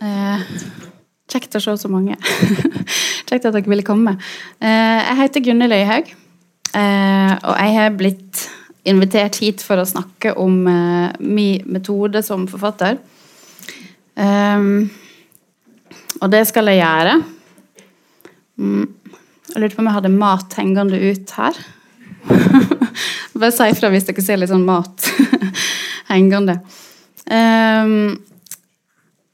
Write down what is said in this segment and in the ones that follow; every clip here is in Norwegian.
Eh, kjekt å se så mange. kjekt at dere ville komme. Eh, jeg heter Gunhild Øyhaug, eh, og jeg har blitt invitert hit for å snakke om eh, min metode som forfatter. Um, og det skal jeg gjøre. Mm. Jeg lurte på om jeg hadde mat hengende ut her. Bare si ifra hvis dere ser litt sånn mat hengende. Um,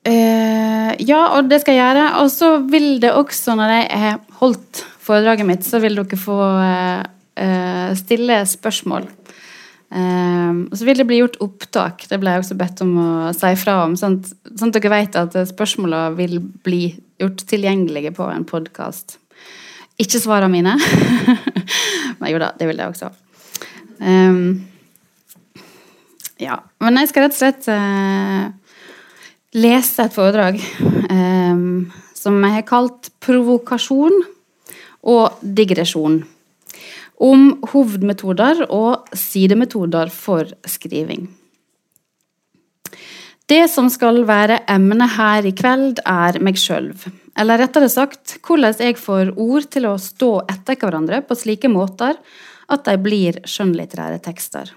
uh, ja, og det skal jeg gjøre. Og så vil det også, når jeg har holdt foredraget mitt, så vil dere få uh, stille spørsmål. Um, og så vil det bli gjort opptak. Det ble jeg også bedt om å si fra om. Sånn, sånn at dere vet at spørsmåla vil bli gjort tilgjengelige på en podkast. Ikke svarene mine. Men jo da, det vil jeg også. Um, ja. Men jeg skal rett og slett uh, lese et foredrag um, som jeg har kalt 'Provokasjon og digresjon' om hovedmetoder og sidemetoder for skriving. Det som skal være emnet her i kveld, er meg sjøl. Eller rettere sagt hvordan jeg får ord til å stå etter hverandre på slike måter at de blir skjønnlitterære tekster.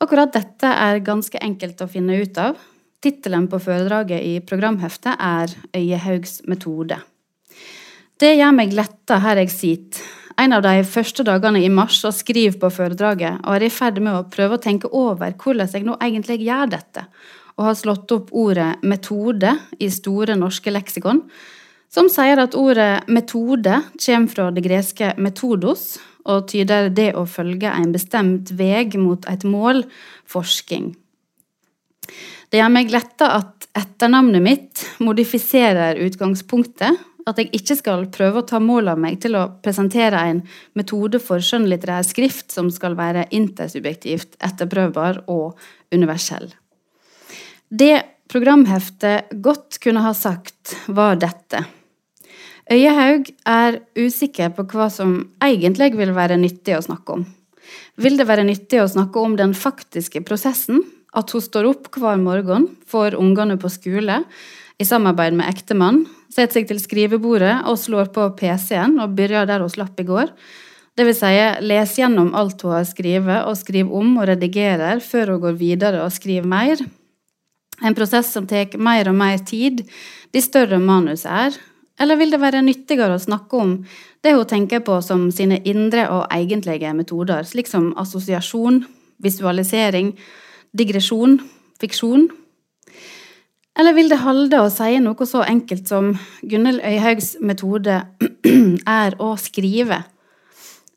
Akkurat dette er ganske enkelt å finne ut av. Tittelen på foredraget i programheftet er Øyehaugs metode. Det gjør meg letta her jeg sitter, en av de første dagene i mars og skriver på foredraget, og er i ferd med å prøve å tenke over hvordan jeg nå egentlig gjør dette, og har slått opp ordet metode i Store norske leksikon, som sier at ordet metode kommer fra det greske metodos, og tyder det å følge en bestemt vei mot et mål, forskning. Det gjør meg letta at etternavnet mitt modifiserer utgangspunktet at jeg ikke skal prøve å ta mål av meg til å presentere en metode for skjønnlitterær skrift som skal være intersubjektivt, etterprøvbar og universell. Det programheftet godt kunne ha sagt, var dette. Øyehaug er usikker på hva som egentlig vil være nyttig å snakke om. Vil det være nyttig å snakke om den faktiske prosessen? At hun står opp hver morgen, får ungene på skole, i samarbeid med ektemann, setter seg til skrivebordet og slår på PC-en og begynner der hun slapp i går. Det vil si, les gjennom alt hun har skrevet, og skriv om og redigerer før hun går videre og skriver mer. En prosess som tar mer og mer tid, de større manuset er. Eller vil det være nyttigere å snakke om det hun tenker på som sine indre og egentlige metoder, slik som assosiasjon, visualisering, digresjon, fiksjon eller vil det holde å si noe så enkelt som Gunhild Øyhaugs metode er å skrive?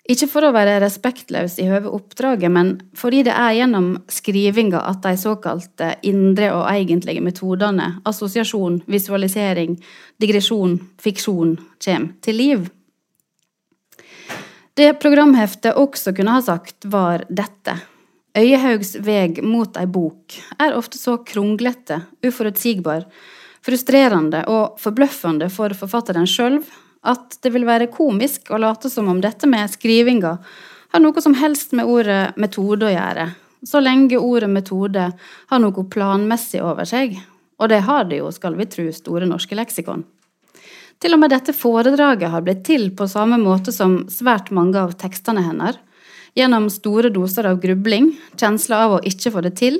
Ikke for å være respektløs i høve oppdraget, men fordi det er gjennom skrivinga at de såkalte indre og egentlige metodene, assosiasjon, visualisering, digresjon, fiksjon, kommer til liv. Det programheftet også kunne ha sagt, var dette. Øyehaugs veg mot ei bok er ofte så kronglete, uforutsigbar, frustrerende og forbløffende for forfatteren sjøl at det vil være komisk å late som om dette med skrivinga har noe som helst med ordet metode å gjøre, så lenge ordet metode har noe planmessig over seg, og det har det jo, skal vi tru, Store norske leksikon. Til og med dette foredraget har blitt til på samme måte som svært mange av tekstene hennes, gjennom store doser av grubling, kjensler av å ikke få det til,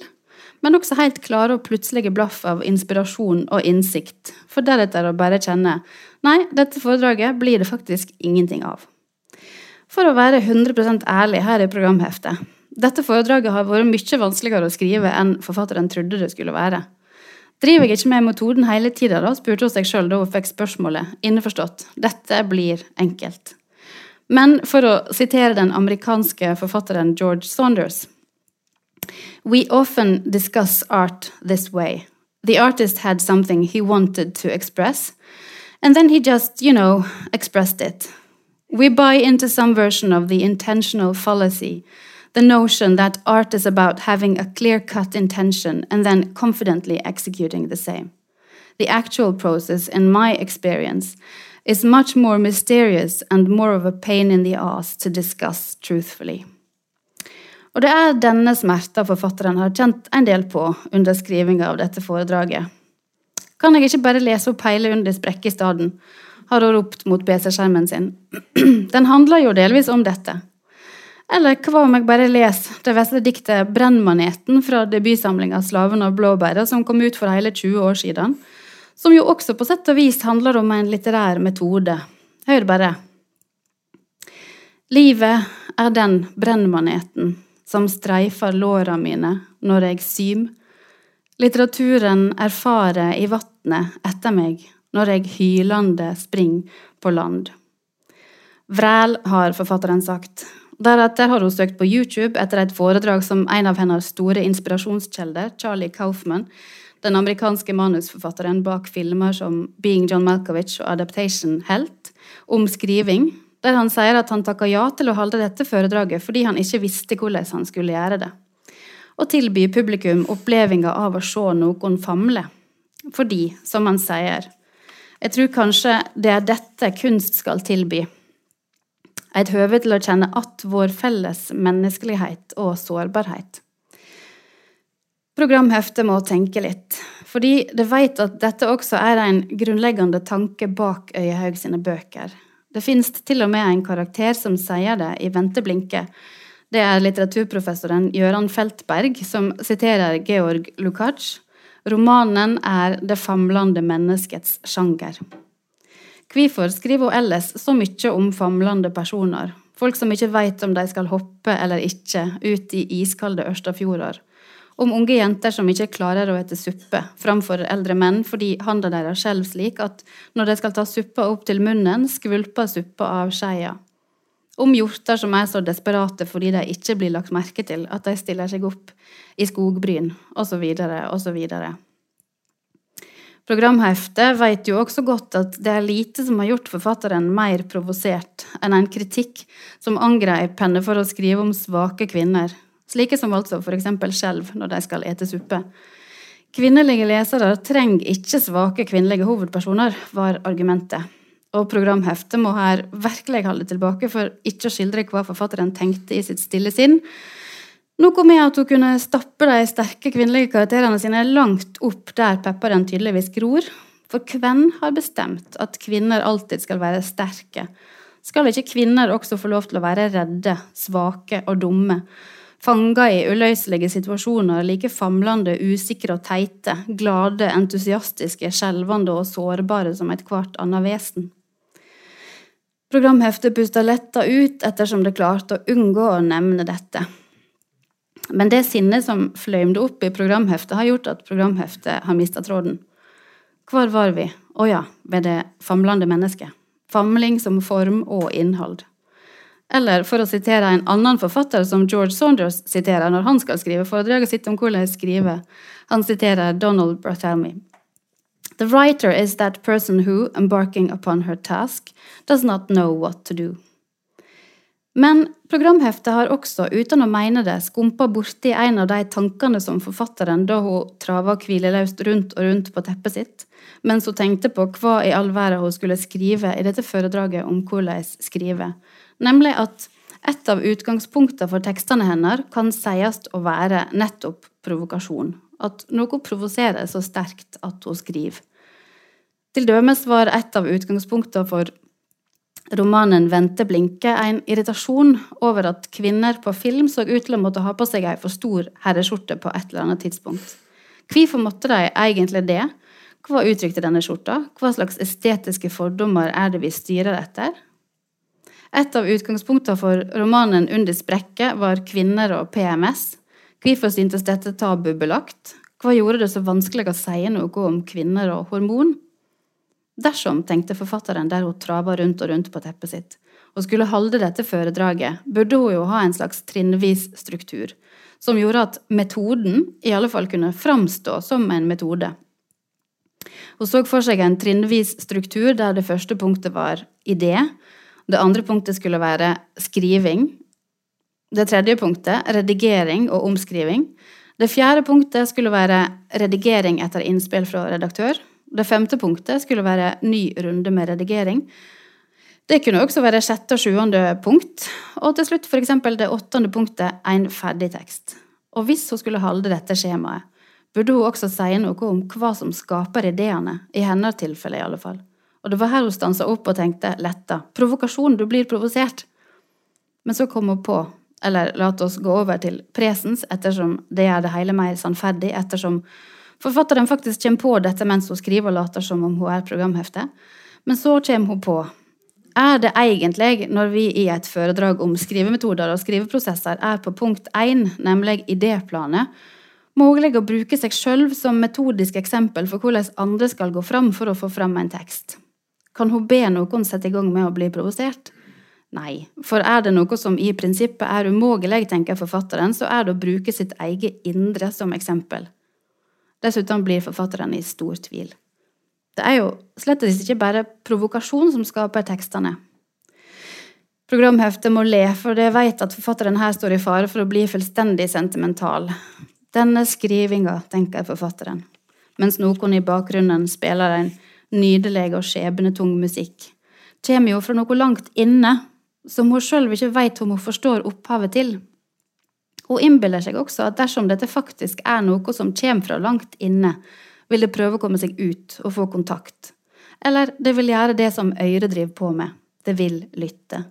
men også helt klare og plutselige blaff av inspirasjon og innsikt, for deretter å bare kjenne nei, dette foredraget blir det faktisk ingenting av. For å være 100% ærlig her i programheftet, dette foredraget har vært mye vanskeligere å skrive enn forfatteren trodde det skulle være. Driver jeg ikke med metoden hele tida, da, spurte hun seg sjøl da hun fikk spørsmålet, innforstått, dette blir enkelt. Men for å sitere den amerikanske forfatteren George Saunders We often discuss art this way. The artist had something he wanted to express, and then he just, you know, expressed it. We buy into some version of the intentional fallacy, the notion that art is about having a clear cut intention and then confidently executing the same. The actual process, in my experience, is much more mysterious and more of a pain in the ass to discuss truthfully. Og det er denne smerta forfatteren har kjent en del på under skrivinga av dette foredraget. Kan jeg ikke bare lese opp hele under sprekke i stedet? har hun ropt mot PC-skjermen sin. Den handler jo delvis om dette. Eller hva om jeg bare leser det vesle diktet 'Brennmaneten' fra debutsamlinga 'Slaven av blåbæra', som kom ut for hele 20 år siden, som jo også på sett og vis handler om en litterær metode. Hør bare. Livet er den brennmaneten som streifer låra mine når jeg sym. Litteraturen erfarer i vatnet etter meg når jeg hylende springer på land. Vræl, har forfatteren sagt. Deretter har hun søkt på YouTube etter et foredrag som en av hennes store inspirasjonskjelder, Charlie Kaufman, den amerikanske manusforfatteren bak filmer som Being John Malkovich og Adaptation, helt, om skriving, der han sier at han takka ja til å holde dette foredraget fordi han ikke visste hvordan han skulle gjøre det, og tilby publikum opplevelsen av å se noen famle. Fordi, som han sier, jeg tror kanskje det er dette kunst skal tilby. Et høve til å kjenne att vår felles menneskelighet og sårbarhet. Programheftet må tenke litt, fordi det vet at dette også er en grunnleggende tanke bak Øyehaug sine bøker. Det fins til og med en karakter som sier det i Vente blinke. Det er litteraturprofessoren Gøran Feltberg som siterer Georg Lukács Romanen er det famlende menneskets sjanger. Hvorfor skriver hun ellers så mye om famlende personer, folk som ikke veit om de skal hoppe eller ikke ut i iskalde Ørstafjorder, om unge jenter som ikke klarer å ete suppe framfor eldre menn fordi handa deres skjelver slik at når de skal ta suppa opp til munnen, skvulper suppa av skeia. Om hjorter som er så desperate fordi de ikke blir lagt merke til at de stiller seg opp i skogbryn, osv., osv. Programheftet vet jo også godt at det er lite som har gjort forfatteren mer provosert enn en kritikk som angreip henne for å skrive om svake kvinner, slike som altså eksempel skjelv når de skal ete suppe. Kvinnelige lesere trenger ikke svake kvinnelige hovedpersoner, var argumentet. Og programheftet må her virkelig holde tilbake for ikke å skildre hva forfatteren tenkte i sitt stille sinn. Noe med at hun kunne stappe de sterke kvinnelige karakterene sine langt opp der pepperen tydeligvis gror. For hvem har bestemt at kvinner alltid skal være sterke? Skal ikke kvinner også få lov til å være redde, svake og dumme? Fanga i uløselige situasjoner, like famlende, usikre og teite, glade, entusiastiske, skjelvende og sårbare som ethvert annet vesen. Programheftet pusta letta ut ettersom det klarte å unngå å nevne dette. Men det sinnet som fløymde opp i programheftet, har gjort at programheftet har mista tråden. Hvor var vi? Å ja, ved det famlende mennesket. Famling som form og innhold. Eller for å sitere en annen forfatter som George Saunders siterer når han skal skrive foredraget sitt om hvordan skriver. Han siterer Donald Barthelmy. The writer is that person who, embarking upon her task, does not know what to do. Men programheftet har også, uten å mene det, skumpa borti en av de tankene som forfatteren da hun trava hvileløst rundt og rundt på teppet sitt, mens hun tenkte på hva i all verden hun skulle skrive i dette foredraget om hvordan skrive, nemlig at et av utgangspunktene for tekstene hennes kan sies å være nettopp provokasjon. At noe provoserer så sterkt at hun skriver. Til dømes var et av utgangspunktene for romanen 'Vente blinke' en irritasjon over at kvinner på film så ut til å måtte ha på seg ei for stor herreskjorte på et eller annet tidspunkt. Hvorfor måtte de egentlig det? Hva uttrykte denne skjorta? Hva slags estetiske fordommer er det vi styrer etter? Et av utgangspunktene for romanen 'Under sprekket' var kvinner og PMS. Hvorfor syntes dette tabubelagt? Hva gjorde det så vanskelig å si noe om kvinner og hormon? Dersom, tenkte forfatteren der hun trava rundt og rundt på teppet sitt, og skulle holde dette foredraget, burde hun jo ha en slags trinnvis struktur, som gjorde at metoden i alle fall kunne framstå som en metode. Hun så for seg en trinnvis struktur der det første punktet var idé, det andre punktet skulle være skriving, det tredje punktet redigering og omskriving, det fjerde punktet skulle være redigering etter innspill fra redaktør, det femte punktet skulle være ny runde med redigering. Det kunne også være sjette og sjuende punkt, og til slutt f.eks. det åttende punktet en ferdig tekst. Og hvis hun skulle holde dette skjemaet, burde hun også si noe om hva som skaper ideene, i hennes tilfelle i alle fall. Og det var her hun stansa opp og tenkte letta. Provokasjon, du blir provosert. Men så kom hun på, eller la oss gå over til presens, ettersom det gjør det hele mer sannferdig, ettersom forfatteren faktisk kommer på dette mens hun skriver og later som om hun er programhefte. Men så kommer hun på er det egentlig, når vi i et foredrag om skrivemetoder og skriveprosesser er på punkt 1, nemlig idéplanet, mulig å bruke seg sjøl som metodisk eksempel for hvordan andre skal gå fram for å få fram en tekst? Kan hun be noen sette i gang med å bli provosert? Nei, for er det noe som i prinsippet er umulig, tenker forfatteren, så er det å bruke sitt eget indre som eksempel. Dessuten blir forfatteren i stor tvil. Det er jo slett ikke bare provokasjon som skaper tekstene. Programheftet må le, for det vet at forfatteren her står i fare for å bli fullstendig sentimental. Denne skrivinga, tenker forfatteren, mens noen i bakgrunnen spiller en nydelig og skjebnetung musikk, kommer jo fra noe langt inne, som hun sjøl ikke veit om hun forstår opphavet til. Hun innbiller seg også at dersom dette faktisk er noe som kommer fra langt inne, vil det prøve å komme seg ut og få kontakt. Eller det vil gjøre det som øret driver på med, det vil lytte.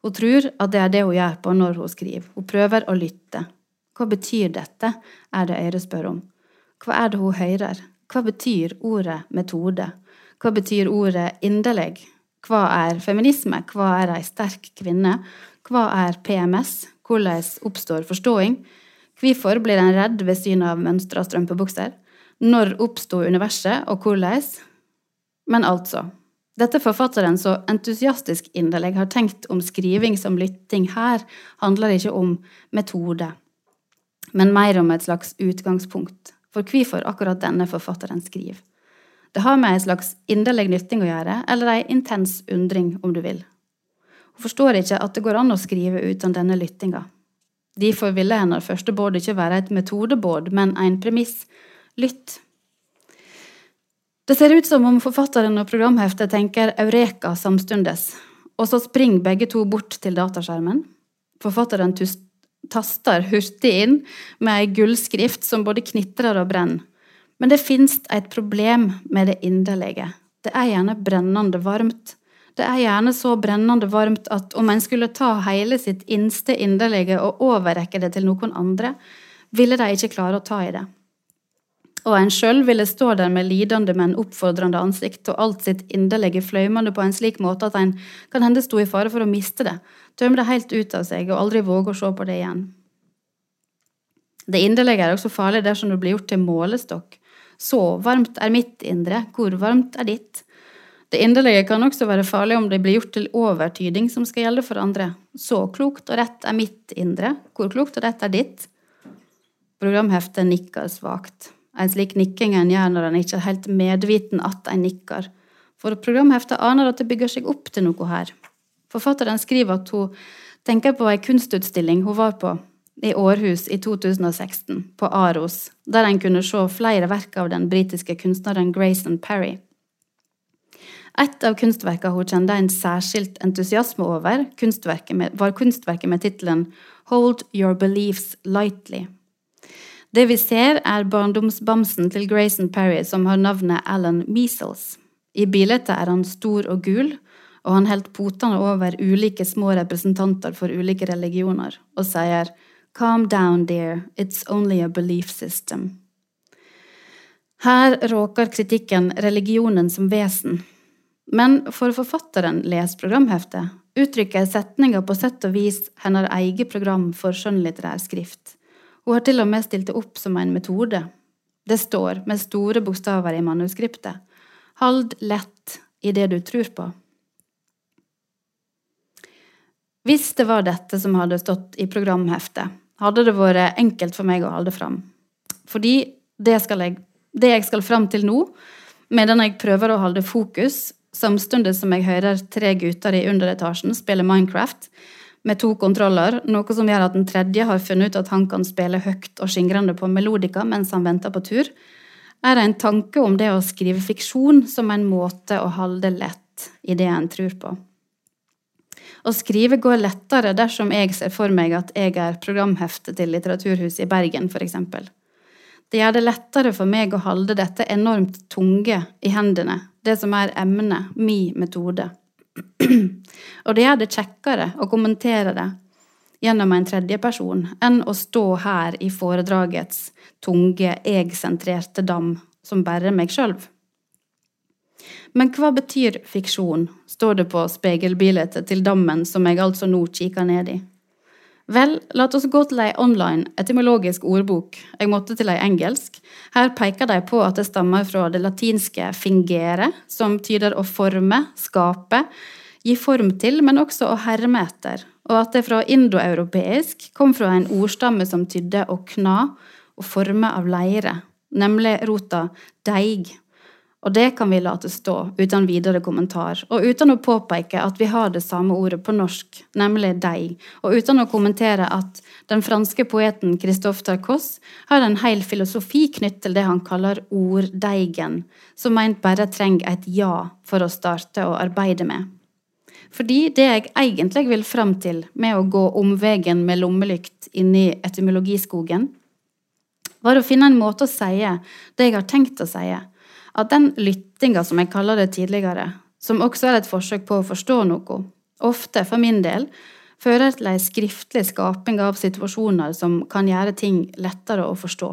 Hun tror at det er det hun gjør på når hun skriver, hun prøver å lytte. Hva betyr dette, er det øret spør om. Hva er det hun hører? Hva betyr ordet metode? Hva betyr ordet inderlig? Hva er feminisme? Hva er ei sterk kvinne? Hva er PMS? Hvordan oppstår forståing? Hvorfor blir en redd ved synet av mønstra strømpebukser? Når oppsto universet, og hvordan? Men altså, dette forfatteren så entusiastisk inderlig har tenkt om skriving som lytting her, handler ikke om metode, men mer om et slags utgangspunkt for hvorfor akkurat denne forfatteren skriver. Det har med en slags inderlig nytting å gjøre, eller ei intens undring, om du vil. Hun forstår ikke at det går an å skrive uten denne lyttinga. Derfor ville hennes første båd ikke være et metodebåd, men en premiss lytt. Det ser ut som om forfatteren og programheftet tenker eureka samstundes, og så springer begge to bort til dataskjermen. Forfatteren taster hurtig inn med ei gullskrift som både knitrer og brenner. Men det fins et problem med det inderlige. Det er gjerne brennende varmt. Det er gjerne så brennende varmt at om en skulle ta hele sitt innste inderlige og overrekke det til noen andre, ville de ikke klare å ta i det og en sjøl ville stå der med lidende, men oppfordrende ansikt og alt sitt inderlige fløymende på en slik måte at en kan hende sto i fare for å miste det, tømme det helt ut av seg og aldri våge å se på det igjen. Det inderlige er også farlig dersom det blir gjort til målestokk. Så varmt er mitt indre, hvor varmt er ditt? Det inderlige kan også være farlig om det blir gjort til overtyding som skal gjelde for andre. Så klokt og rett er mitt indre, hvor klokt og rett er ditt? Programheftet nikker svakt. En slik nikking en gjør når en ikke er helt medviten at en nikker, for programheftet aner at det bygger seg opp til noe her. Forfatteren skriver at hun tenker på ei kunstutstilling hun var på i Århus i 2016, på Aros, der en kunne se flere verk av den britiske kunstneren Grayson Parry. Et av kunstverkene hun kjente en særskilt entusiasme over, kunstverket med, var kunstverket med tittelen Hold Your Beliefs Lightly. Det vi ser, er barndomsbamsen til Grayson Perry, som har navnet Alan Measles. I bildet er han stor og gul, og han holder potene over ulike små representanter for ulike religioner, og sier Calm down, dear, it's only a belief system. Her råker kritikken religionen som vesen. Men for forfatteren les programheftet uttrykker setninga på sett og vis hennes eget program for skjønnlitterær skrift. Hun har til og med stilt det opp som en metode. Det står med store bokstaver i manuskriptet. Hold lett i det du tror på. Hvis det var dette som hadde stått i programheftet, hadde det vært enkelt for meg å holde fram. Fordi det, jeg, det jeg skal fram til nå, medan jeg prøver å holde fokus, samtidig som jeg hører tre gutter i underetasjen spille Minecraft, med to kontroller, noe som gjør at den tredje har funnet ut at han kan spille høyt og skingrende på melodika mens han venter på tur, er det en tanke om det å skrive fiksjon som en måte å holde lett i det en tror på. Å skrive går lettere dersom jeg ser for meg at jeg er programhefte til Litteraturhuset i Bergen, f.eks. Det gjør det lettere for meg å holde dette enormt tunge i hendene, det som er emnet, mi metode. og det gjør det kjekkere å kommentere det gjennom en tredjeperson enn å stå her i foredragets tunge, jeg-sentrerte dam som bare meg sjøl. Men hva betyr fiksjon, står det på spegelbildet til dammen som jeg altså nå kikker ned i. Vel, la oss gå til ei online etymologisk ordbok. Jeg måtte til ei engelsk. Her peker de på at det stammer fra det latinske 'fingere', som tyder å forme, skape, gi form til, men også å herme etter, og at det fra indoeuropeisk kom fra en ordstamme som tydde å kna og forme av leire, nemlig rota deig, og det kan vi late stå uten videre kommentar, og uten å påpeke at vi har det samme ordet på norsk, nemlig deg, og uten å kommentere at den franske poeten Christophe Tarcos har en hel filosofi knyttet til det han kaller orddeigen, som meint bare trenger et ja for å starte å arbeide med. Fordi det jeg egentlig vil fram til med å gå omveien med lommelykt inni etymologiskogen, var å finne en måte å si det jeg har tenkt å si, at den lyttinga, som jeg kaller det tidligere, som også er et forsøk på å forstå noe, ofte, for min del, fører til ei skriftlig skaping av situasjoner som kan gjøre ting lettere å forstå.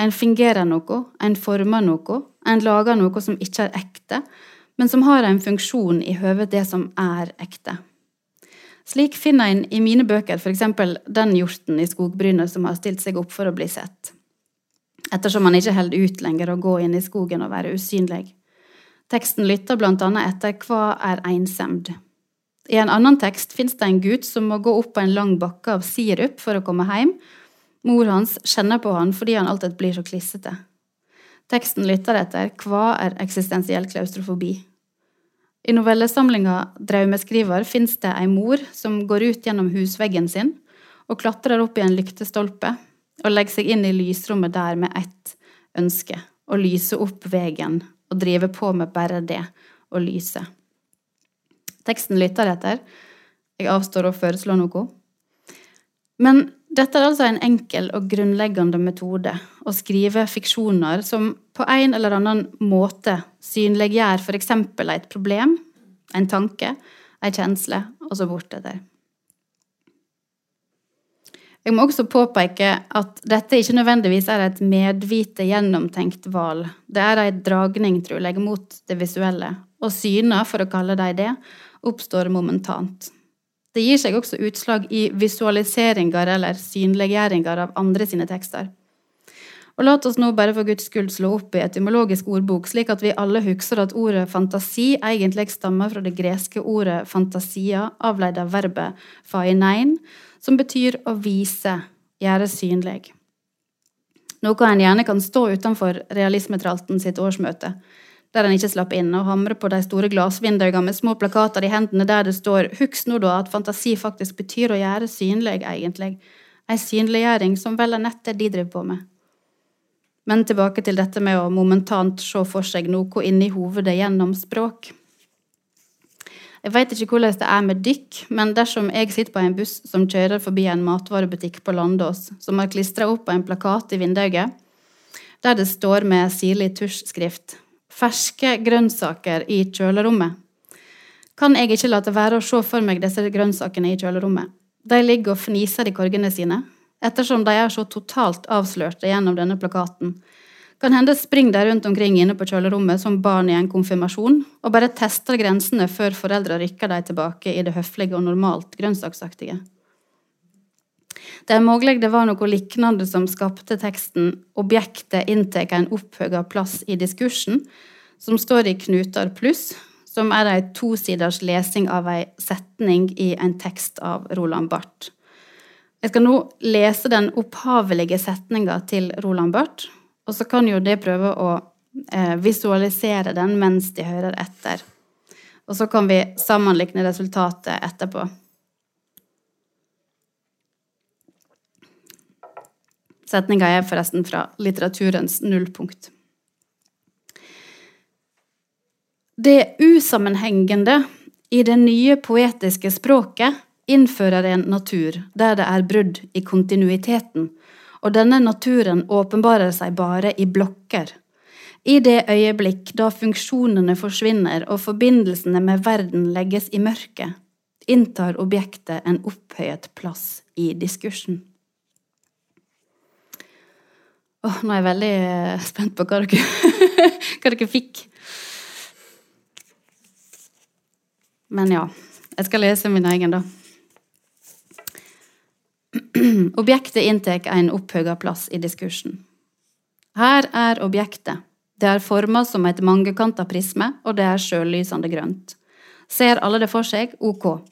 En fingerer noe, en former noe, en lager noe som ikke er ekte, men som har en funksjon i høve det som er ekte. Slik finner en i mine bøker f.eks. den hjorten i skogbrynet som har stilt seg opp for å bli sett ettersom han ikke holder ut lenger å gå inn i skogen og være usynlig. Teksten lytter blant annet etter hva er ensemd. I en annen tekst fins det en gutt som må gå opp på en lang bakke av sirup for å komme hjem. Mor hans kjenner på han fordi han alltid blir så klissete. Teksten lytter etter hva er eksistensiell klaustrofobi. I novellesamlinga Draumeskriver fins det ei mor som går ut gjennom husveggen sin og klatrer opp i en lyktestolpe og legge seg inn i lysrommet der med ett ønske, å lyse opp veien og drive på med bare det, å lyse. Teksten lytter etter. Jeg avstår å foreslå noe. Men dette er altså en enkel og grunnleggende metode å skrive fiksjoner som på en eller annen måte synliggjør f.eks. et problem, en tanke, en kjensle, og så bortetter. Jeg må også påpeke at dette ikke nødvendigvis er et medvite, gjennomtenkt valg. Det er en dragning, tror jeg, mot det visuelle, og syner, for å kalle dem det, oppstår momentant. Det gir seg også utslag i visualiseringer eller synliggjøringer av andre sine tekster. Og la oss nå bare for guds skyld slå opp i etymologisk ordbok, slik at vi alle husker at ordet fantasi egentlig stammer fra det greske ordet fantasia, avleid av verbet fainein, som betyr å vise, gjøre synlig. Noe en gjerne kan stå utenfor Realismetralten sitt årsmøte, der en ikke slapp inn, og hamre på de store glassvinduene med små plakater i hendene der det står 'Husk nå da at fantasi faktisk betyr å gjøre synlig', egentlig. Ei synliggjøring som vel er nett det de driver på med. Men tilbake til dette med å momentant se for seg noe inni hovedet gjennom språk. Jeg vet ikke hvordan det er med dykk, men dersom jeg sitter på en buss som kjører forbi en matvarebutikk på Landås, som har klistra opp en plakat i vinduet der det står med sirlig tusjskrift 'Ferske grønnsaker i kjølerommet', kan jeg ikke la være å se for meg disse grønnsakene i kjølerommet. De ligger og fniser i korgene sine, ettersom de er så totalt avslørte gjennom denne plakaten kan hende springer de rundt omkring inne på kjølerommet som barn i en konfirmasjon, og bare tester grensene før foreldra rykker dem tilbake i det høflige og normalt grønnsaksaktige. Det er mulig det var noe lignende som skapte teksten 'Objektet inntar en opphøga plass i diskursen', som står i Knutar pluss, som er ei tosiders lesing av ei setning i en tekst av Roland Barth. Jeg skal nå lese den opphavelige setninga til Roland Barth, og så kan jo de prøve å eh, visualisere den mens de hører etter. Og så kan vi sammenlikne resultatet etterpå. Setninga er forresten fra litteraturens nullpunkt. Det usammenhengende i det nye poetiske språket innfører en natur der det er brudd i kontinuiteten, og denne naturen åpenbarer seg bare i blokker. I det øyeblikk da funksjonene forsvinner og forbindelsene med verden legges i mørket, inntar objektet en opphøyet plass i diskursen. Oh, nå er jeg veldig eh, spent på hva dere, hva dere fikk. Men ja, jeg skal lese min egen, da. Objektet inntar en opphøyet plass i diskursen. Her er objektet. Det er forma som et mangekanta prisme, og det er sjøllysende grønt. Ser alle det for seg? Ok.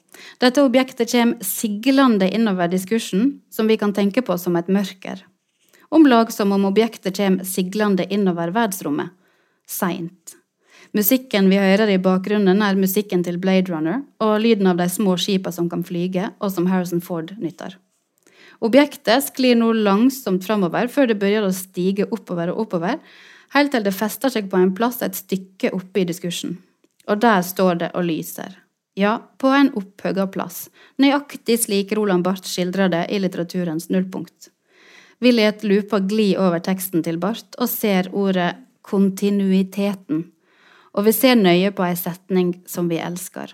Dette objektet kommer siglende innover diskursen, som vi kan tenke på som et mørker. Om lag som om objektet kommer siglende innover verdensrommet. Seint. Musikken vi hører i bakgrunnen, er musikken til Blade Runner og lyden av de små skipene som kan flyge, og som Harrison Ford nytter. Objektet sklir nå langsomt framover før det begynner å stige oppover og oppover, helt til det fester seg på en plass et stykke oppe i diskursen. Og der står det og lyser. Ja, på en opphøga plass, nøyaktig slik Roland Barth skildrer det i litteraturens nullpunkt. Vi let lupa gli over teksten til Barth og ser ordet kontinuiteten, og vi ser nøye på ei setning som vi elsker.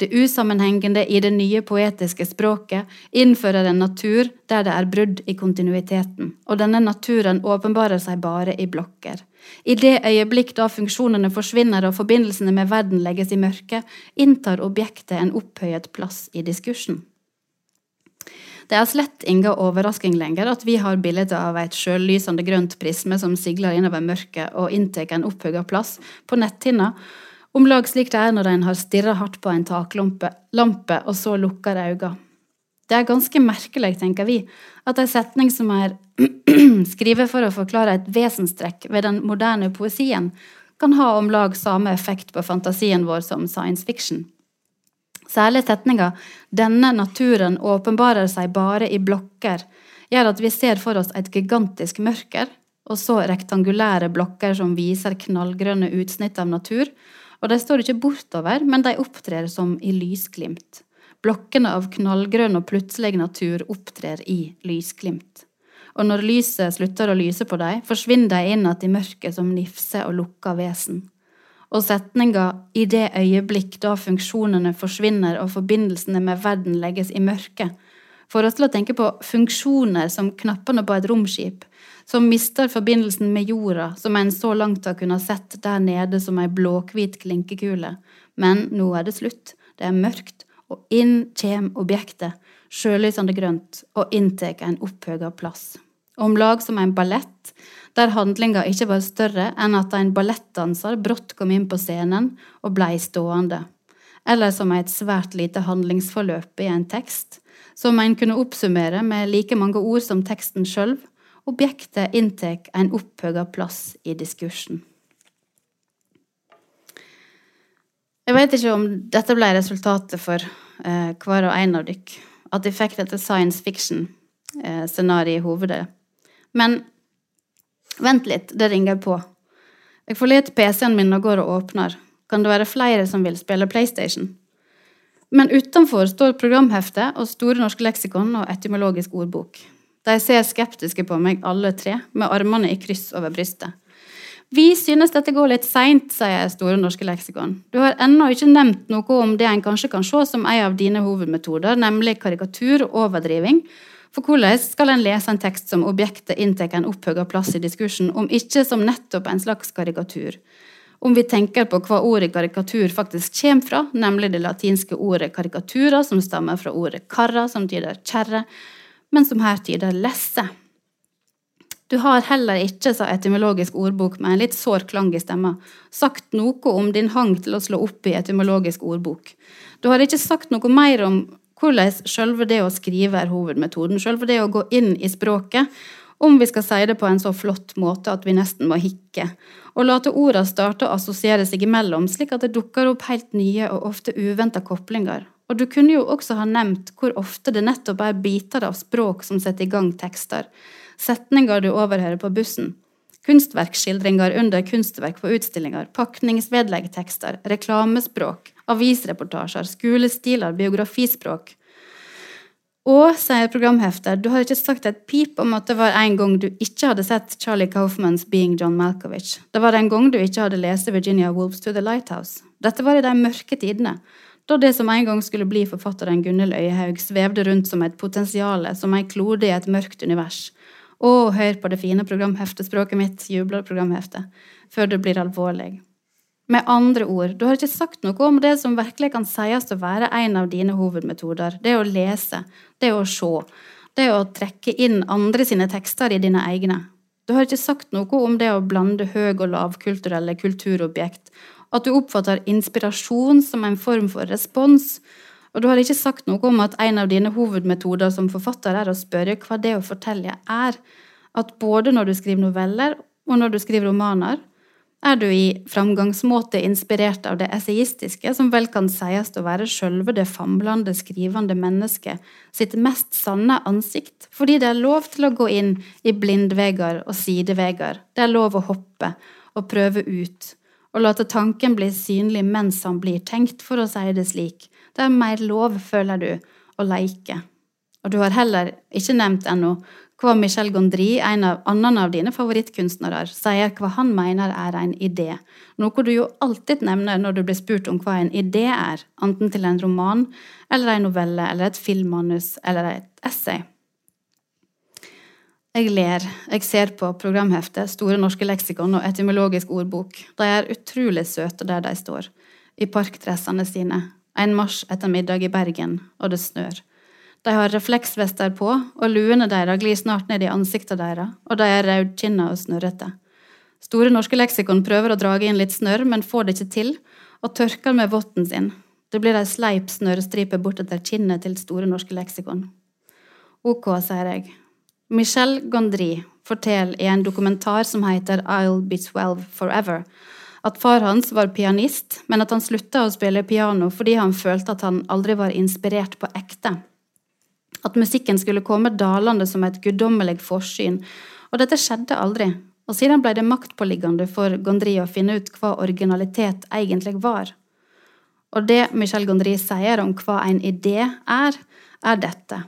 Det usammenhengende i det nye poetiske språket innfører en natur der det er brudd i kontinuiteten, og denne naturen åpenbarer seg bare i blokker. I det øyeblikk da funksjonene forsvinner og forbindelsene med verden legges i mørke, inntar objektet en opphøyet plass i diskursen. Det er slett ingen overrasking lenger at vi har bildet av et sjøllysende grønt prisme som sigler innover mørket og inntar en opphøyet plass på netthinna, om lag slik det er når en har stirra hardt på en taklampe og så lukker øynene. Det er ganske merkelig, tenker vi, at en setning som er skrevet for å forklare et vesenstrekk ved den moderne poesien, kan ha om lag samme effekt på fantasien vår som science fiction. Særlig setninga 'denne naturen åpenbarer seg bare i blokker' gjør at vi ser for oss et gigantisk mørker, og så rektangulære blokker som viser knallgrønne utsnitt av natur, og de står ikke bortover, men de opptrer som i lysglimt. Blokkene av knallgrønn og plutselig natur opptrer i lysglimt. Og når lyset slutter å lyse på dem, forsvinner de inn igjen i mørket som nifse og lukka vesen. Og setninga 'i det øyeblikk da funksjonene forsvinner og forbindelsene med verden legges i mørket', får oss til å tenke på funksjoner som knappene på et romskip, som mister forbindelsen med jorda, som en så langt har kunnet sett der nede som ei blåhvit klinkekule. Men nå er det slutt, det er mørkt, og inn kjem objektet, sjølysende grønt, og inntar en opphøga plass. Om lag som en ballett, der handlinga ikke var større enn at en ballettdanser brått kom inn på scenen og blei stående. Eller som et svært lite handlingsforløp i en tekst, som en kunne oppsummere med like mange ord som teksten sjøl, Objektet inntar en opphøga plass i diskursen. Jeg vet ikke om dette ble resultatet for eh, hver og en av dykk, at de fikk dette science fiction-scenarioet eh, i hovedet. Men vent litt, det ringer på. Jeg forlater PC-en min og går og åpner. Kan det være flere som vil spille PlayStation? Men utenfor står programheftet og Store norske leksikon og etymologisk ordbok. De ser skeptiske på meg, alle tre, med armene i kryss over brystet. Vi synes dette går litt seint, sier Store norske leksikon. Du har ennå ikke nevnt noe om det en kanskje kan se som en av dine hovedmetoder, nemlig karikatur og overdriving. For hvordan skal en lese en tekst som objektet inntar en opphøga plass i diskursen, om ikke som nettopp en slags karikatur? Om vi tenker på hva ordet karikatur faktisk kommer fra, nemlig det latinske ordet karikatura, som stammer fra ordet carra, som tyder kjerre, men som her tyder lesse. Du har heller ikke, sa etymologisk ordbok med en litt sår klang i stemma, sagt noe om din hang til å slå opp i etymologisk ordbok. Du har ikke sagt noe mer om hvordan sjølve det å skrive er hovedmetoden, sjølve det å gå inn i språket, om vi skal si det på en så flott måte at vi nesten må hikke, og late orda starte å assosiere seg imellom, slik at det dukker opp helt nye og ofte uventa koblinger, og du kunne jo også ha nevnt hvor ofte det nettopp er biter av språk som setter i gang tekster, setninger du overhører på bussen, kunstverkskildringer under kunstverk på utstillinger, pakningsvedleggtekster, reklamespråk, avisreportasjer, skolestiler, biografispråk. Og, sier programheftet, du har ikke sagt et pip om at det var en gang du ikke hadde sett Charlie Kaufmans Being John Malkovich. Det var en gang du ikke hadde lest Virginia Wolves to the Lighthouse. Dette var i de mørke tidene, da det som en gang skulle bli forfatteren Gunnhild Øyehaug, svevde rundt som et potensial, som ei klode i et mørkt univers. Å, hør på det fine programheftespråket mitt, jubler programheftet, før det blir alvorlig. Med andre ord, du har ikke sagt noe om det som virkelig kan sies å være en av dine hovedmetoder. Det å lese, det å se, det å trekke inn andre sine tekster i dine egne. Du har ikke sagt noe om det å blande høg- og lavkulturelle kulturobjekt, at du oppfatter inspirasjon som en form for respons, og du har ikke sagt noe om at en av dine hovedmetoder som forfatter er å spørre hva det å fortelle er, at både når du skriver noveller og når du skriver romaner, er du i framgangsmåte inspirert av det essayistiske, som vel kan sies å være sjølve det famlende, skrivende mennesket sitt mest sanne ansikt, fordi det er lov til å gå inn i blindveger og sideveger, det er lov å hoppe og prøve ut, og late tanken bli synlig mens han blir tenkt, for å si det slik, det er mer lov, føler du, å leike. Og du har heller ikke nevnt ennå hva Michel Gondry, en av annen av dine favorittkunstnere, sier hva han mener er en idé, noe du jo alltid nevner når du blir spurt om hva en idé er, enten til en roman eller en novelle eller et filmmanus eller et essay. Jeg ler, jeg ser på programheftet, Store norske leksikon og etymologisk ordbok. De er utrolig søte der de står, i parkdressene sine, en mars ettermiddag i Bergen, og det snør. De har refleksvester på, og luene deres glir snart ned i ansiktet deres, og de er rødkinna og snørrete. Store norske leksikon prøver å drage inn litt snørr, men får det ikke til, og tørker med votten sin. Det blir ei sleip snørrstripe bortetter kinnet til Store norske leksikon. Ok, sier jeg. Michel Gondry forteller i en dokumentar som heter I'll Be Twelve Forever, at far hans var pianist, men at han slutta å spille piano fordi han følte at han aldri var inspirert på ekte at musikken skulle komme dalende som et guddommelig forsyn, og dette skjedde aldri, og siden ble det maktpåliggende for Gondry å finne ut hva originalitet egentlig var. Og det Michel Gondry sier om hva en idé er, er dette.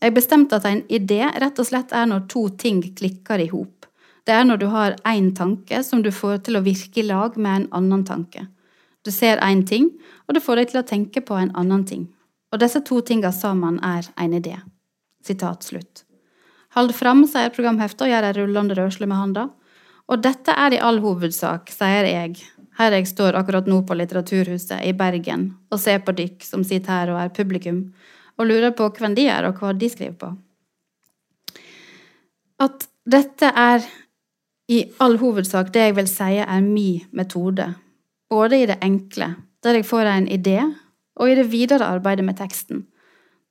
Jeg bestemte at en idé rett og slett er når to ting klikker i hop. Det er når du har én tanke som du får til å virke i lag med en annen tanke. Du ser én ting, og det får deg til å tenke på en annen ting. Og disse to tinga sammen er en idé. Sitat slutt. Hold fram, sier programheftet og gjør ei rullende rørsle med handa. Og dette er i all hovedsak, sier jeg, her jeg står akkurat nå på Litteraturhuset i Bergen og ser på dykk som sitter her og er publikum, og lurer på hvem de er, og hva de skriver på. At dette er i all hovedsak det jeg vil si er min metode, både i det enkle, der jeg får en idé og i det videre arbeidet med teksten.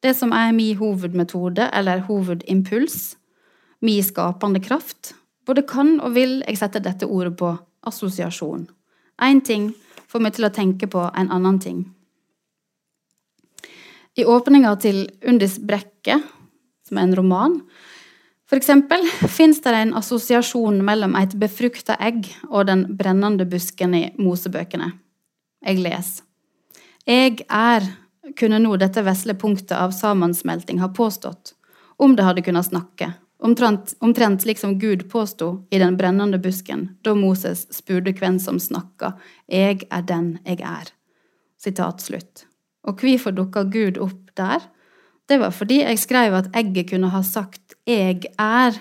Det som er min hovedmetode, eller hovedimpuls, min skapende kraft, både kan og vil jeg sette dette ordet på assosiasjon. Én ting får meg til å tenke på en annen ting. I åpninga til Undis brekke, som er en roman, eksempel, fins det en assosiasjon mellom et befrukta egg og den brennende busken i Mosebøkene. Jeg leser. Jeg er, kunne nå dette vesle punktet av sammensmelting ha påstått, om det hadde kunnet snakke, omtrent, omtrent slik som Gud påsto i den brennende busken da Moses spurte hvem som snakka, jeg er den jeg er. Sitat slutt. Og hvorfor dukka Gud opp der? Det var fordi jeg skrev at egget kunne ha sagt jeg er,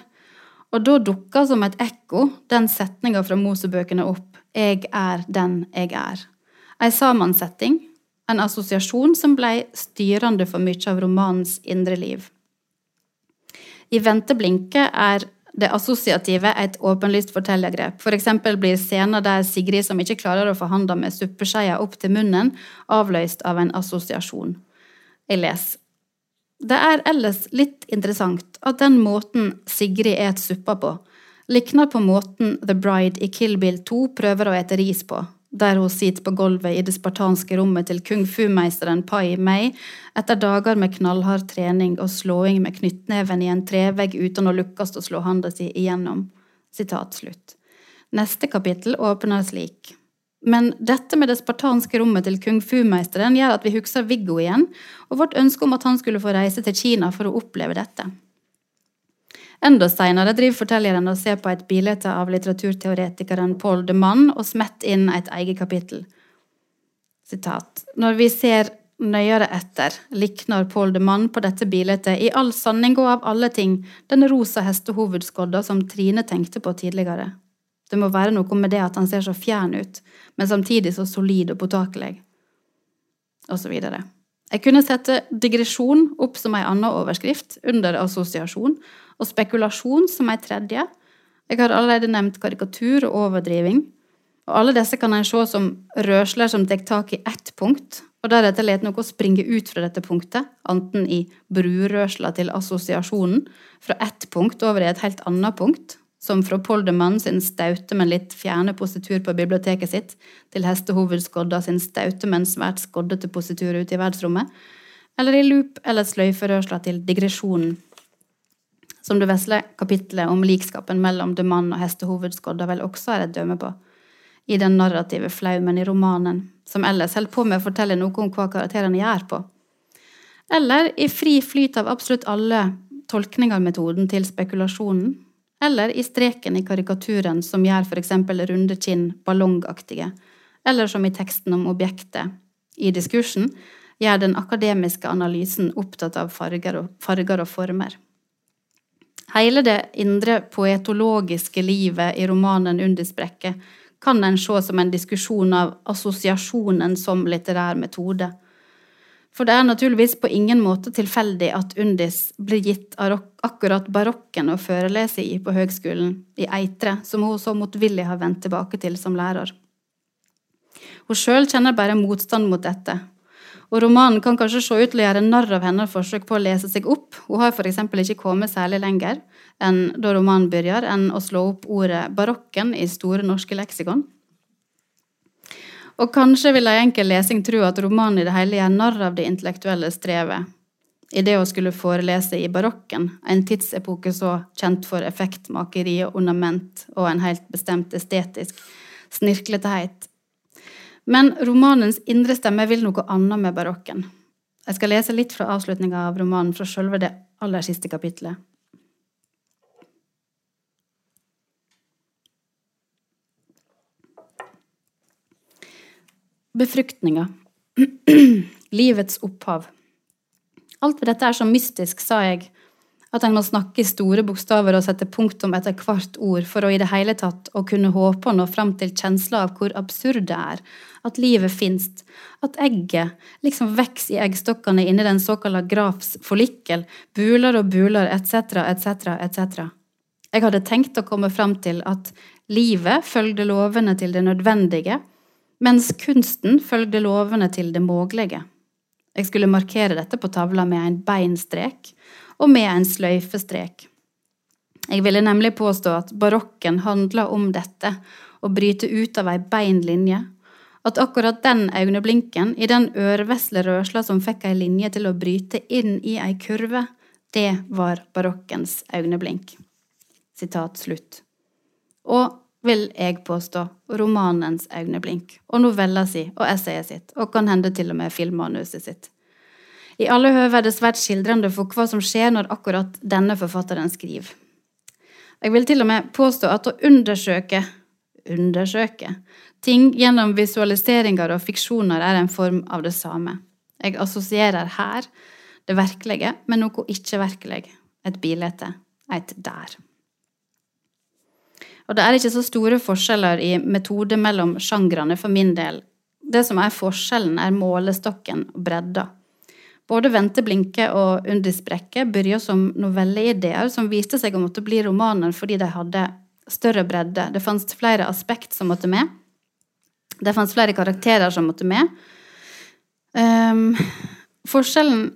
og da dukka som et ekko den setninga fra Mosebøkene opp, jeg er den jeg er. Ei sammensetting, en assosiasjon som ble styrende for mye av romanens indre liv. I venteblinket er det assosiative et åpenlyst fortellergrep. For eksempel blir scener der Sigrid, som ikke klarer å forhandle med suppeskeia opp til munnen, avløst av en assosiasjon. Jeg leser. Det er ellers litt interessant at den måten Sigrid et suppa på, likner på måten The Bride i Kill Bill 2 prøver å ete ris på, der hun sitter på gulvet i det spartanske rommet til kung fu-meisteren Pai Mei etter dager med knallhard trening og slåing med knyttneven i en trevegg uten å lukkes å slå handa si igjennom. Sitat slutt. Neste kapittel åpner slik. Men dette med det spartanske rommet til kung fu-meisteren gjør at vi husker Viggo igjen, og vårt ønske om at han skulle få reise til Kina for å oppleve dette. Enda seinere driver fortelleren og ser på et bilde av litteraturteoretikeren Paul de Mann og smetter inn et eget kapittel. Sitat. Når vi ser nøyere etter, likner Paul de Mann på dette bildet i all sanning og av alle ting den rosa hestehovedskodda som Trine tenkte på tidligere. Det må være noe med det at han ser så fjern ut, men samtidig så solid og påtakelig. Og så videre. Jeg kunne sette digresjon opp som ei anna overskrift, under assosiasjon, og spekulasjon som ei tredje. Jeg har allerede nevnt karikatur og overdriving. Og alle disse kan en se som rørsler som tar tak i ett punkt, og deretter lar noe springe ut fra dette punktet, enten i brurørsla til assosiasjonen, fra ett punkt over i et helt annet punkt, som fra Poldermann sin staute, men litt fjerne positur på biblioteket sitt, til hestehovedskodda sin staute, men svært skoddete positur ute i verdensrommet, eller i loop eller sløyferørsla til digresjonen, som det vesle kapitlet om likskapen mellom det mann og hestehovedskodda vel også er et dømme på, i den narrative flaumen i romanen, som ellers holder på med å fortelle noe om hva karakterene gjør på. Eller i fri flyt av absolutt alle tolkninger av metoden til spekulasjonen, eller i streken i karikaturen som gjør f.eks. runde kinn ballongaktige, eller som i teksten om objektet i diskursen, gjør den akademiske analysen opptatt av farger og, farger og former. Hele det indre poetologiske livet i romanen Undersprekket kan en se som en diskusjon av assosiasjonen som litterær metode. For det er naturligvis på ingen måte tilfeldig at Undis blir gitt akkurat barokken å førelese i på høgskolen i Eitre, som hun så motvillig har vendt tilbake til som lærer. Hun sjøl kjenner bare motstand mot dette, og romanen kan kanskje se ut til å gjøre narr av hennes forsøk på å lese seg opp. Hun har f.eks. ikke kommet særlig lenger enn da romanen begynner, enn å slå opp ordet barokken i Store norske leksikon. Og kanskje vil ei enkel lesing tro at romanen i det hele gjør narr av det intellektuelle strevet i det å skulle forelese i barokken, en tidsepoke så kjent for effektmakeri og ornament og en helt bestemt estetisk snirklethet. Men romanens indre stemme vil noe annet med barokken. Jeg skal lese litt fra avslutninga av romanen fra selve det aller siste kapitlet. Befruktninga. Livets opphav. Alt ved dette er så mystisk, sa jeg, at en må snakke i store bokstaver og sette punktum etter hvert ord for å i det hele tatt å kunne håpe å nå fram til kjensla av hvor absurd det er, at livet finst, at egget liksom vokser i eggstokkene inni den såkalte grafs forlikkel, buler og buler, etc., etc., etc. Jeg hadde tenkt å komme fram til at livet følgde lovene til det nødvendige, mens kunsten følgde lovene til det mågelige. Jeg skulle markere dette på tavla med en beinstrek og med en sløyfestrek. Jeg ville nemlig påstå at barokken handla om dette, å bryte ut av ei bein linje, at akkurat den øyeblinken, i den ørevesle rørsla som fikk ei linje til å bryte inn i ei kurve, det var barokkens øyeblink. Sitat slutt. Og vil jeg påstå, romanens øyeblink, og novella si og essayet sitt, og kan hende til og med filmmanuset sitt. I alle høve er det svært skildrende for hva som skjer når akkurat denne forfatteren skriver. Jeg vil til og med påstå at å undersøke undersøke ting gjennom visualiseringer og fiksjoner er en form av det samme. Jeg assosierer her det virkelige med noe ikke-virkelig, et bilde, et der. Og det er ikke så store forskjeller i metode mellom sjangrene for min del. Det som er forskjellen, er målestokken og bredda. Både Vente blinke og Undis brekke begynte som novelleideer som viste seg å måtte bli romaner fordi de hadde større bredde. Det fantes flere aspekt som måtte med. Det fantes flere karakterer som måtte med. Um, forskjellen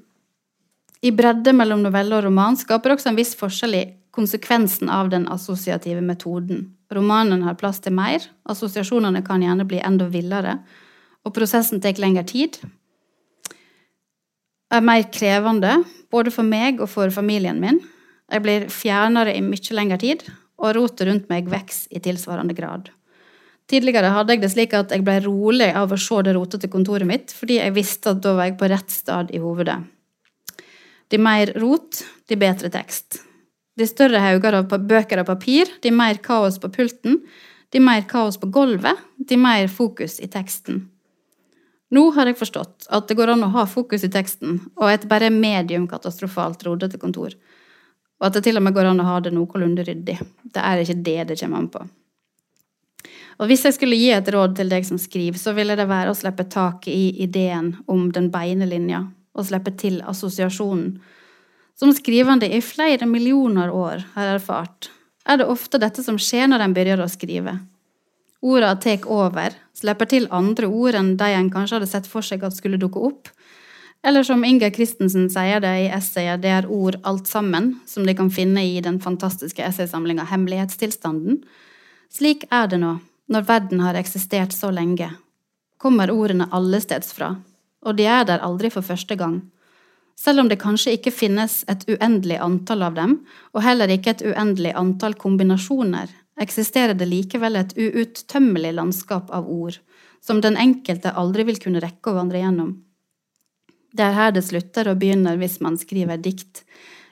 i bredde mellom novelle og roman skaper også en viss forskjell i konsekvensen av den assosiative metoden. Romanen har plass til mer, assosiasjonene kan gjerne bli enda villere, og prosessen tar lengre tid. Er mer krevende, både for meg og for familien min. Jeg blir fjernere i mye lengre tid, og rotet rundt meg vokser i tilsvarende grad. Tidligere hadde jeg det slik at jeg ble rolig av å se det rotete kontoret mitt, fordi jeg visste at da var jeg på rett stad i hovedet. De mer rot, de bedre tekst. De større hauger av bøker og papir, de mer kaos på pulten, de mer kaos på gulvet, de mer fokus i teksten. Nå har jeg forstått at det går an å ha fokus i teksten, og et bare medium katastrofalt rodete kontor. Og at det til og med går an å ha det noenlunde ryddig. Det er ikke det det kommer an på. Og hvis jeg skulle gi et råd til deg som skriver, så ville det være å slippe tak i ideen om den beine linja, og slippe til assosiasjonen. Som skrivende i flere millioner år har erfart, er det ofte dette som skjer når en begynner å skrive. Orda tar over, slipper til andre ord enn de en kanskje hadde sett for seg at skulle dukke opp. Eller som Inger Christensen sier det i essayet 'Det er ord alt sammen', som de kan finne i den fantastiske essaysamlinga 'Hemmelighetstilstanden'. Slik er det nå når verden har eksistert så lenge, kommer ordene allesteds fra, og de er der aldri for første gang. Selv om det kanskje ikke finnes et uendelig antall av dem, og heller ikke et uendelig antall kombinasjoner, eksisterer det likevel et uuttømmelig landskap av ord, som den enkelte aldri vil kunne rekke å vandre gjennom. Det er her det slutter og begynner hvis man skriver dikt,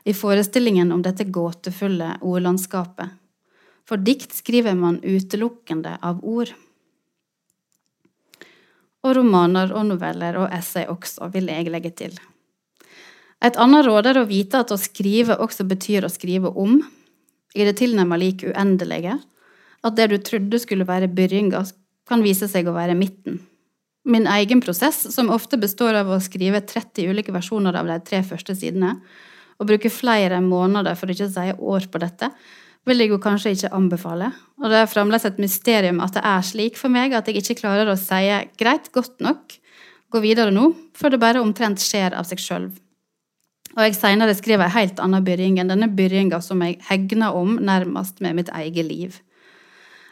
i forestillingen om dette gåtefulle ordlandskapet for dikt skriver man utelukkende av ord. Og romaner og noveller og essay også, vil jeg legge til. Et annet råd er å vite at å skrive også betyr å skrive om, i det tilnærma lik uendelige, at det du trodde skulle være begynnelsen, kan vise seg å være midten. Min egen prosess, som ofte består av å skrive 30 ulike versjoner av de tre første sidene, og bruke flere måneder, for ikke å si år, på dette, vil jeg jo kanskje ikke anbefale. Og det er fremdeles et mysterium at det er slik for meg at jeg ikke klarer å si greit, godt nok, gå videre nå, før det bare omtrent skjer av seg sjøl. Og jeg seinere skriver ei helt anna byrjing enn denne byrjinga som jeg hegner om nærmest med mitt eget liv.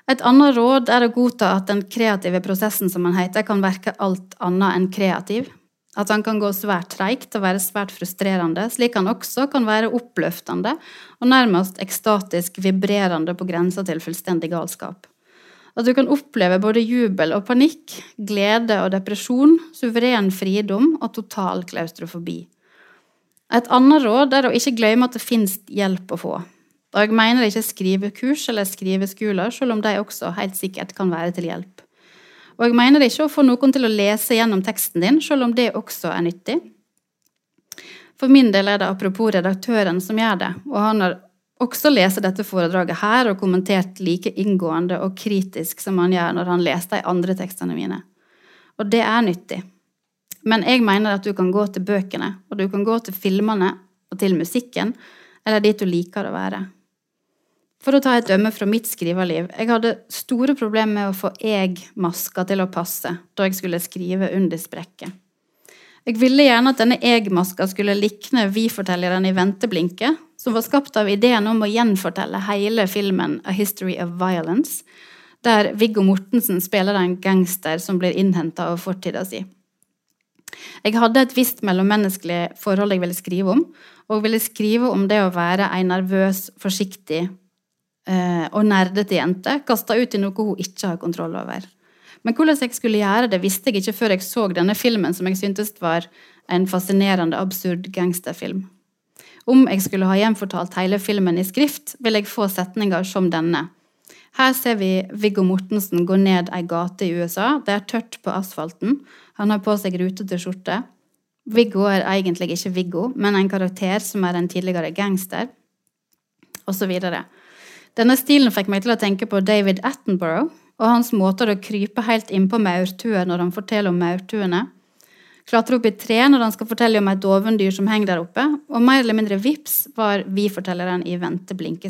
Et annet råd er å godta at den kreative prosessen som han heter, kan verke alt annet enn kreativ, at han kan gå svært treigt og være svært frustrerende, slik han også kan være oppløftende og nærmest ekstatisk vibrerende på grensa til fullstendig galskap. At du kan oppleve både jubel og panikk, glede og depresjon, suveren fridom og total klaustrofobi. Et annet råd er å ikke glemme at det finnes hjelp å få. Og jeg mener ikke skrivekurs eller skriveskoler, selv om de også helt sikkert kan være til hjelp. Og jeg mener ikke å få noen til å lese gjennom teksten din, selv om det også er nyttig. For min del er det apropos redaktøren som gjør det, og han har også lest dette foredraget her og kommentert like inngående og kritisk som han gjør når han leser de andre tekstene mine. Og det er nyttig. Men jeg mener at du kan gå til bøkene, og du kan gå til filmene og til musikken, eller dit du liker å være. For å ta et dømme fra mitt skriverliv. Jeg hadde store problemer med å få eg-maska til å passe da jeg skulle skrive under sprekket. Jeg ville gjerne at denne eg-maska skulle likne vi-fortelleren i Venteblinket, som var skapt av ideen om å gjenfortelle hele filmen A History of Violence, der Viggo Mortensen spiller en gangster som blir innhenta av fortida si. Jeg hadde et visst mellommenneskelig forhold jeg ville skrive om, og ville skrive om det å være ei nervøs, forsiktig Eh, og nerdete jente kasta ut i noe hun ikke har kontroll over. Men hvordan jeg skulle gjøre det, visste jeg ikke før jeg så denne filmen, som jeg syntes var en fascinerende, absurd gangsterfilm. Om jeg skulle ha gjenfortalt hele filmen i skrift, vil jeg få setninger som denne. Her ser vi Viggo Mortensen gå ned ei gate i USA. Det er tørt på asfalten. Han har på seg rutete skjorte. Viggo er egentlig ikke Viggo, men en karakter som er en tidligere gangster, osv. Denne stilen fikk meg til å tenke på David Attenborough og hans måter å krype helt innpå maurtuer når han forteller om maurtuene. Klatre opp i tre når han skal fortelle om et dovendyr som henger der oppe, og mer eller mindre vips var vi-fortelleren i Vente blinke.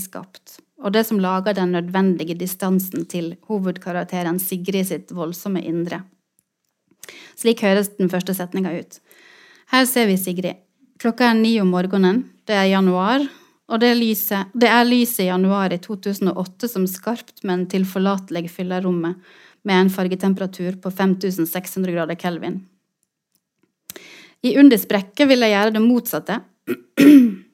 Og det som lager den nødvendige distansen til hovedkarakteren Sigrid sitt voldsomme indre. Slik høres den første setninga ut. Her ser vi Sigrid. Klokka er ni om morgenen, det er januar, og det, lyset, det er lyset i januar i 2008 som skarpt, men tilforlatelig fyller rommet med en fargetemperatur på 5600 grader kelvin. I undersprekket vil jeg gjøre det motsatte.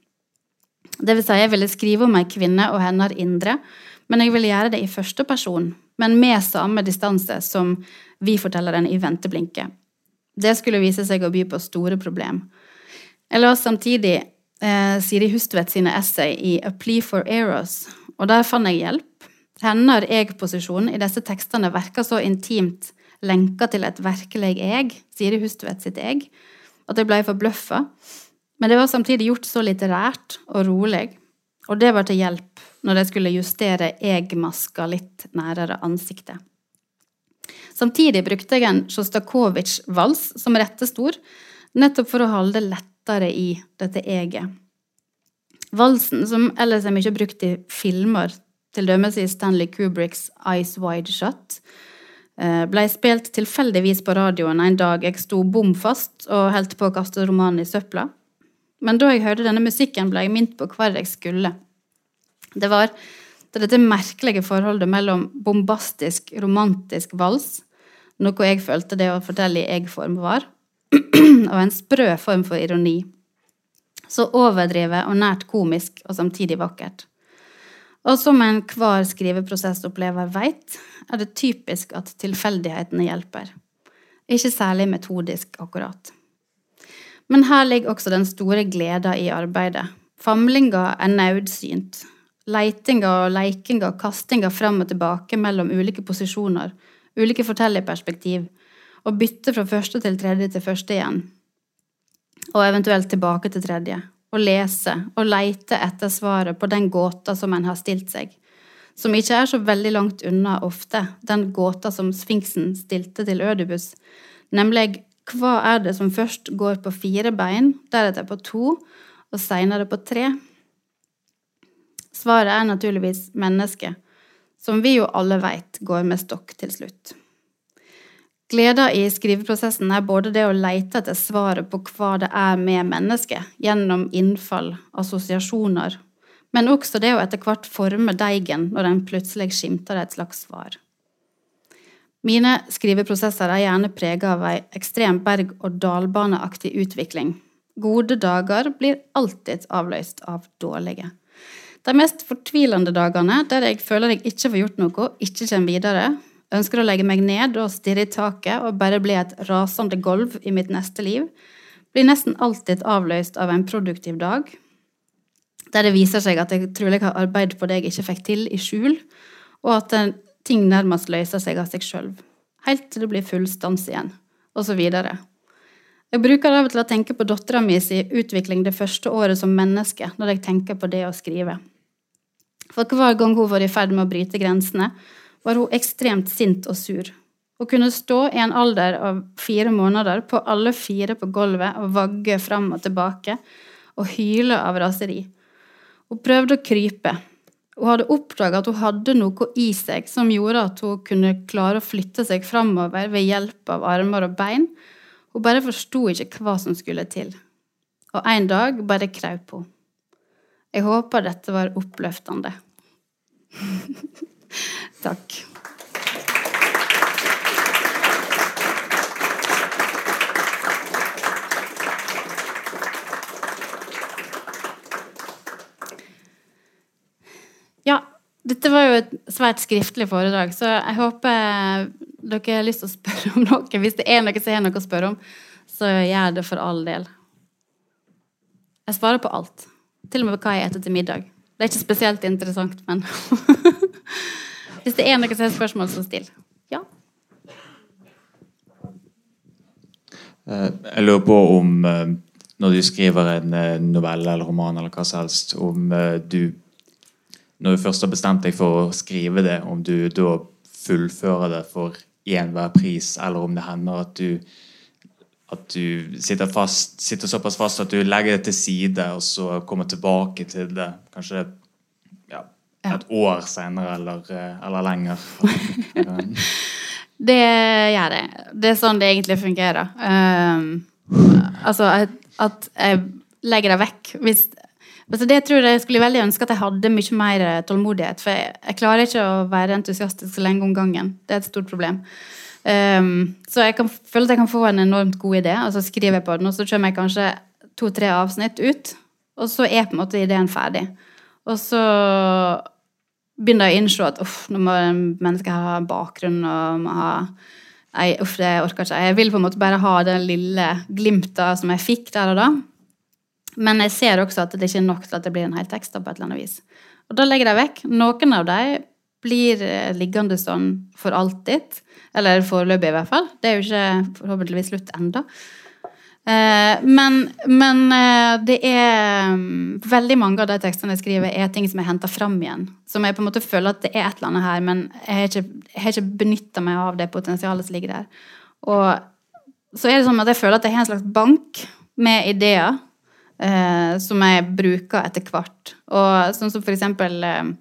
Det vil si, jeg ville skrive om ei kvinne og hennes indre, Men jeg ville gjøre det i første person, men med samme distanse som vi-fortelleren i Venteblinket. Det skulle vise seg å by på store problem. Jeg la samtidig eh, Siri Hustvedt sine essay i A Plea for Eros, og der fant jeg hjelp. Hennes jeg-posisjon i disse tekstene virker så intimt lenka til et virkelig jeg, Siri Hustvedt sitt jeg, at jeg ble forbløffa. Men det var samtidig gjort så litterært og rolig, og det var til hjelp når jeg skulle justere jeg-maska litt nærere ansiktet. Samtidig brukte jeg en Sjostakovitsj-vals som rettestor, nettopp for å holde det lettere i dette eget. Valsen, som ellers er mye brukt i filmer, til dømes i Stanley Kubricks Eyes Wide Shut, blei ble spilt tilfeldigvis på radioen en dag jeg sto bom fast og holdt på å kaste romanen i søpla. Men da jeg hørte denne musikken, ble jeg minnet på hvor jeg skulle. Det var dette merkelige forholdet mellom bombastisk, romantisk vals, noe jeg følte det å fortelle i jeg-form var, og en sprø form for ironi. Så overdrevet og nært komisk, og samtidig vakkert. Og som enhver skriveprosessopplever veit, er det typisk at tilfeldighetene hjelper. Ikke særlig metodisk, akkurat. Men her ligger også den store gleda i arbeidet. Famlinga er naudsynt, leitinga og leikinga og kastinga fram og tilbake mellom ulike posisjoner, ulike fortellerperspektiv, og bytte fra første til tredje til første igjen, og eventuelt tilbake til tredje, og lese og leite etter svaret på den gåta som en har stilt seg, som ikke er så veldig langt unna ofte den gåta som sfinksen stilte til Ødibus, nemlig hva er det som først går på fire bein, deretter på to, og seinere på tre? Svaret er naturligvis mennesket, som vi jo alle veit går med stokk til slutt. Gleda i skriveprosessen er både det å leite etter svaret på hva det er med mennesket, gjennom innfall, assosiasjoner, men også det å etter hvert forme deigen når den plutselig skimter et slags svar. Mine skriveprosesser er gjerne prega av ei ekstrem berg-og-dal-baneaktig utvikling. Gode dager blir alltid avløst av dårlige. De mest fortvilende dagene, der jeg føler jeg ikke får gjort noe, ikke kommer videre, ønsker å legge meg ned og stirre i taket og bare bli et rasende gulv i mitt neste liv, blir nesten alltid avløst av en produktiv dag, der det viser seg at jeg trolig har arbeidet på det jeg ikke fikk til, i skjul, og at ting nærmest løser seg av seg sjøl, helt til det blir full stans igjen, videre. Jeg bruker av og til å tenke på dattera mi sin utvikling det første året som menneske når jeg tenker på det å skrive. For hver gang hun var i ferd med å bryte grensene, var hun ekstremt sint og sur. Hun kunne stå i en alder av fire måneder på alle fire på gulvet og vagge fram og tilbake og hyle av raseri. Hun prøvde å krype. Hun hadde oppdaga at hun hadde noe i seg som gjorde at hun kunne klare å flytte seg framover ved hjelp av armer og bein. Hun bare forsto ikke hva som skulle til. Og en dag bare kraup hun. Jeg håper dette var oppløftende. Takk. Ja, dette var jo et svært skriftlig foredrag, så jeg håper dere har lyst til å spørre om noe. Hvis det er noe som har noe å spørre om, så gjør det for all del. Jeg svarer på alt. Til og med hva jeg spiser til middag. Det er ikke spesielt interessant, men Hvis det er noe som har spørsmål, så still. Ja. Eh, jeg lurer på om eh, når du skriver en eh, novelle eller roman eller hva som helst, om du Når du først har bestemt deg for å skrive det, om du da fullfører det for enhver pris, eller om det hender at du at du sitter, fast, sitter såpass fast at du legger det til side, og så kommer tilbake til det kanskje ja, et år senere eller, eh, eller lenger. det gjør det. Det er sånn det egentlig fungerer. Um, altså at, at, jeg legger det vekk. Hvis, altså det tror jeg skulle veldig ønske at jeg hadde mye mer tålmodighet. For jeg, jeg klarer ikke å være entusiastisk så lenge om gangen. Det er et stort problem. Um, så jeg kan føle at jeg kan få en enormt god idé, og så skriver jeg på den, og så kommer jeg kanskje to-tre avsnitt ut, og så er på en måte ideen ferdig. Og så begynner jeg å innse at uff, nå må mennesket ha bakgrunn og må ha Nei, uff, det orker ikke. Jeg vil på en måte bare ha den lille glimtet som jeg fikk der og da. Men jeg ser også at det ikke er nok til at det blir en hel tekst. på et eller annet vis. Og da legger jeg vekk. Noen av dem blir eh, liggende sånn for alltid. Eller foreløpig, i hvert fall. Det er jo ikke forhåpentligvis slutt enda. Eh, men, men eh, det er mm, Veldig mange av de tekstene jeg skriver, er ting som jeg henta fram igjen. Som jeg på en måte føler at det er et eller annet her, men jeg har ikke, jeg ikke benytta meg av det potensialet som ligger der. Og så er det sånn at jeg føler at jeg har en slags bank med ideer eh, som jeg bruker etter hvert. Og sånn som for eksempel eh,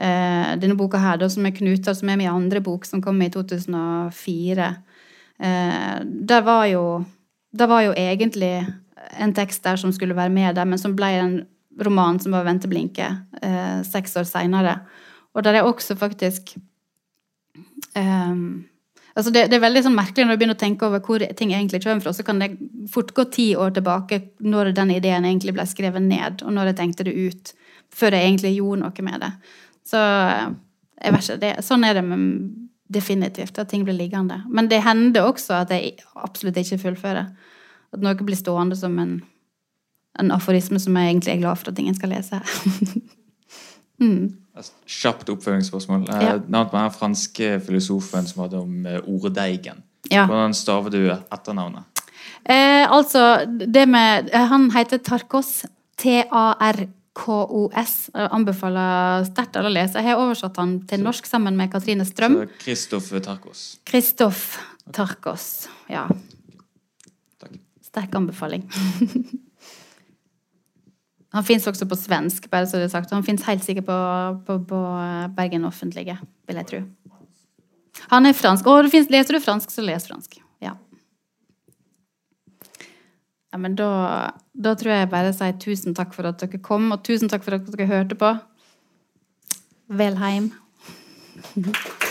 eh, denne boka her, da, som er Knuter, som er min andre bok, som kom i 2004. Eh, der var jo Det var jo egentlig en tekst der som skulle være med der, men som ble en roman som var 'Venteblinke' eh, seks år seinere. Og der er også faktisk um, altså det, det, er veldig sånn merkelig når du begynner å tenke over hvor ting egentlig kommer fra. Så kan det fort gå ti år tilbake når den ideen egentlig ble skrevet ned, og når jeg tenkte det ut, før jeg egentlig gjorde noe med det. Så jeg vet ikke, det, sånn er det definitivt, at ting blir liggende. Men det hender også at jeg absolutt ikke fullfører. At noe blir stående som en, en aforisme som jeg egentlig er glad for at ingen skal lese. mm. Kjapt oppfølgingsspørsmål. Ja. Navnet på den franske filosofen som hadde om eh, orddeigen. Ja. Hvordan staver du etternavnet? Eh, altså, det med Han heter Tarkos. T-a-r-k-o-s. anbefaler sterkt alle å lese. Jeg har oversatt han til norsk sammen med Katrine Strøm. Kristoff Tarkos. Kristoff Tarkos, ja. Takk. Sterk anbefaling. han fins også på svensk, bare så det er sagt. Han fins helt sikkert på, på, på, Bergen Offentlige, vil jeg tro. Han er fransk. Å, leser du fransk, så les fransk. Ja. Ja, men da, da tror jeg bare sier tusen takk for at dere kom, og tusen takk for at dere hørte på. Vel heim.